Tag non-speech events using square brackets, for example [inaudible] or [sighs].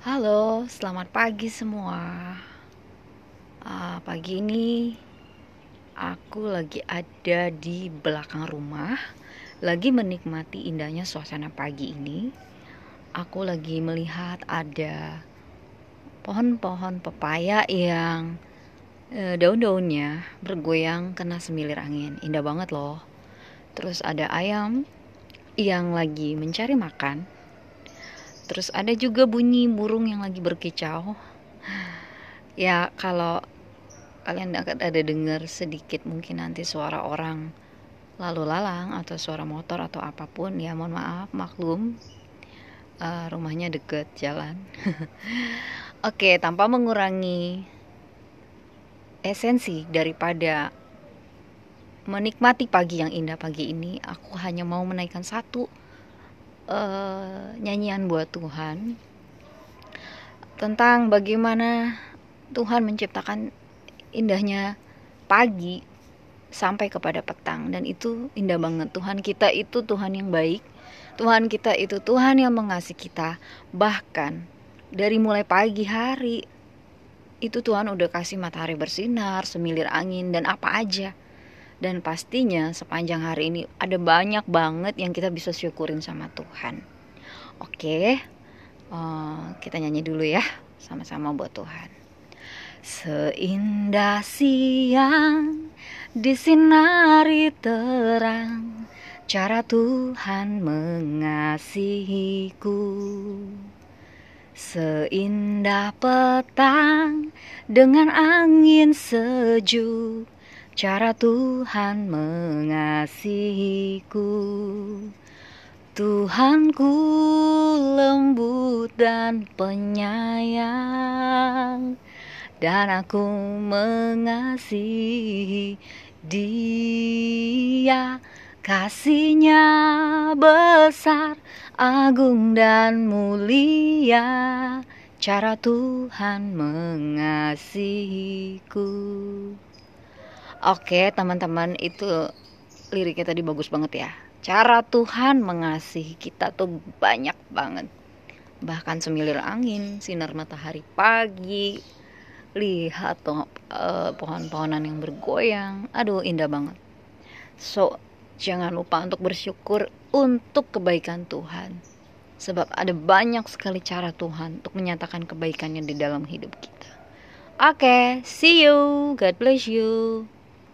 Halo, selamat pagi semua. Uh, pagi ini aku lagi ada di belakang rumah, lagi menikmati indahnya suasana pagi ini. Aku lagi melihat ada pohon-pohon pepaya yang uh, daun-daunnya bergoyang kena semilir angin. Indah banget loh. Terus ada ayam yang lagi mencari makan terus ada juga bunyi burung yang lagi berkicau. [sighs] Ya kalau kalian akan ada dengar sedikit mungkin nanti suara orang lalu lalang atau suara motor atau apa pun ya mohon maaf maklum. Uh, rumahnya deket jalan. [laughs] Oke tanpa mengurangi esensi daripada menikmati pagi yang indah pagi ini aku hanya mau menaikkan satu uh, nyanyian buat Tuhan tentang bagaimana Tuhan menciptakan indahnya pagi sampai kepada petang. Dan itu indah banget. Tuhan kita itu Tuhan yang baik. Tuhan kita itu Tuhan yang mengasihi kita. Bahkan dari mulai pagi hari itu Tuhan udah kasih matahari bersinar semilir angin dan apa aja dan pastinya sepanjang hari ini ada banyak banget yang kita bisa syukurin sama Tuhan. Oke, uh, kita nyanyi dulu ya, sama-sama buat Tuhan. Seindah siang disinari terang, cara Tuhan mengasihiku. Seindah petang dengan angin sejuk cara Tuhan mengasihiku. Tuhanku lembut dan penyayang. Dan aku mengasihi dia. Kasihnya besar agung dan mulia. Cara Tuhan mengasihiku Oke teman-teman itu liriknya tadi bagus banget ya. Cara Tuhan mengasihi kita tuh banyak banget. Bahkan semilir angin, sinar matahari pagi Lihat uh, pohon-pohonan yang bergoyang. Aduh indah banget. So jangan lupa untuk bersyukur untuk kebaikan Tuhan. Sebab ada banyak sekali cara Tuhan untuk menyatakan kebaikannya di dalam hidup kita. Oke, okay, see you. God bless you.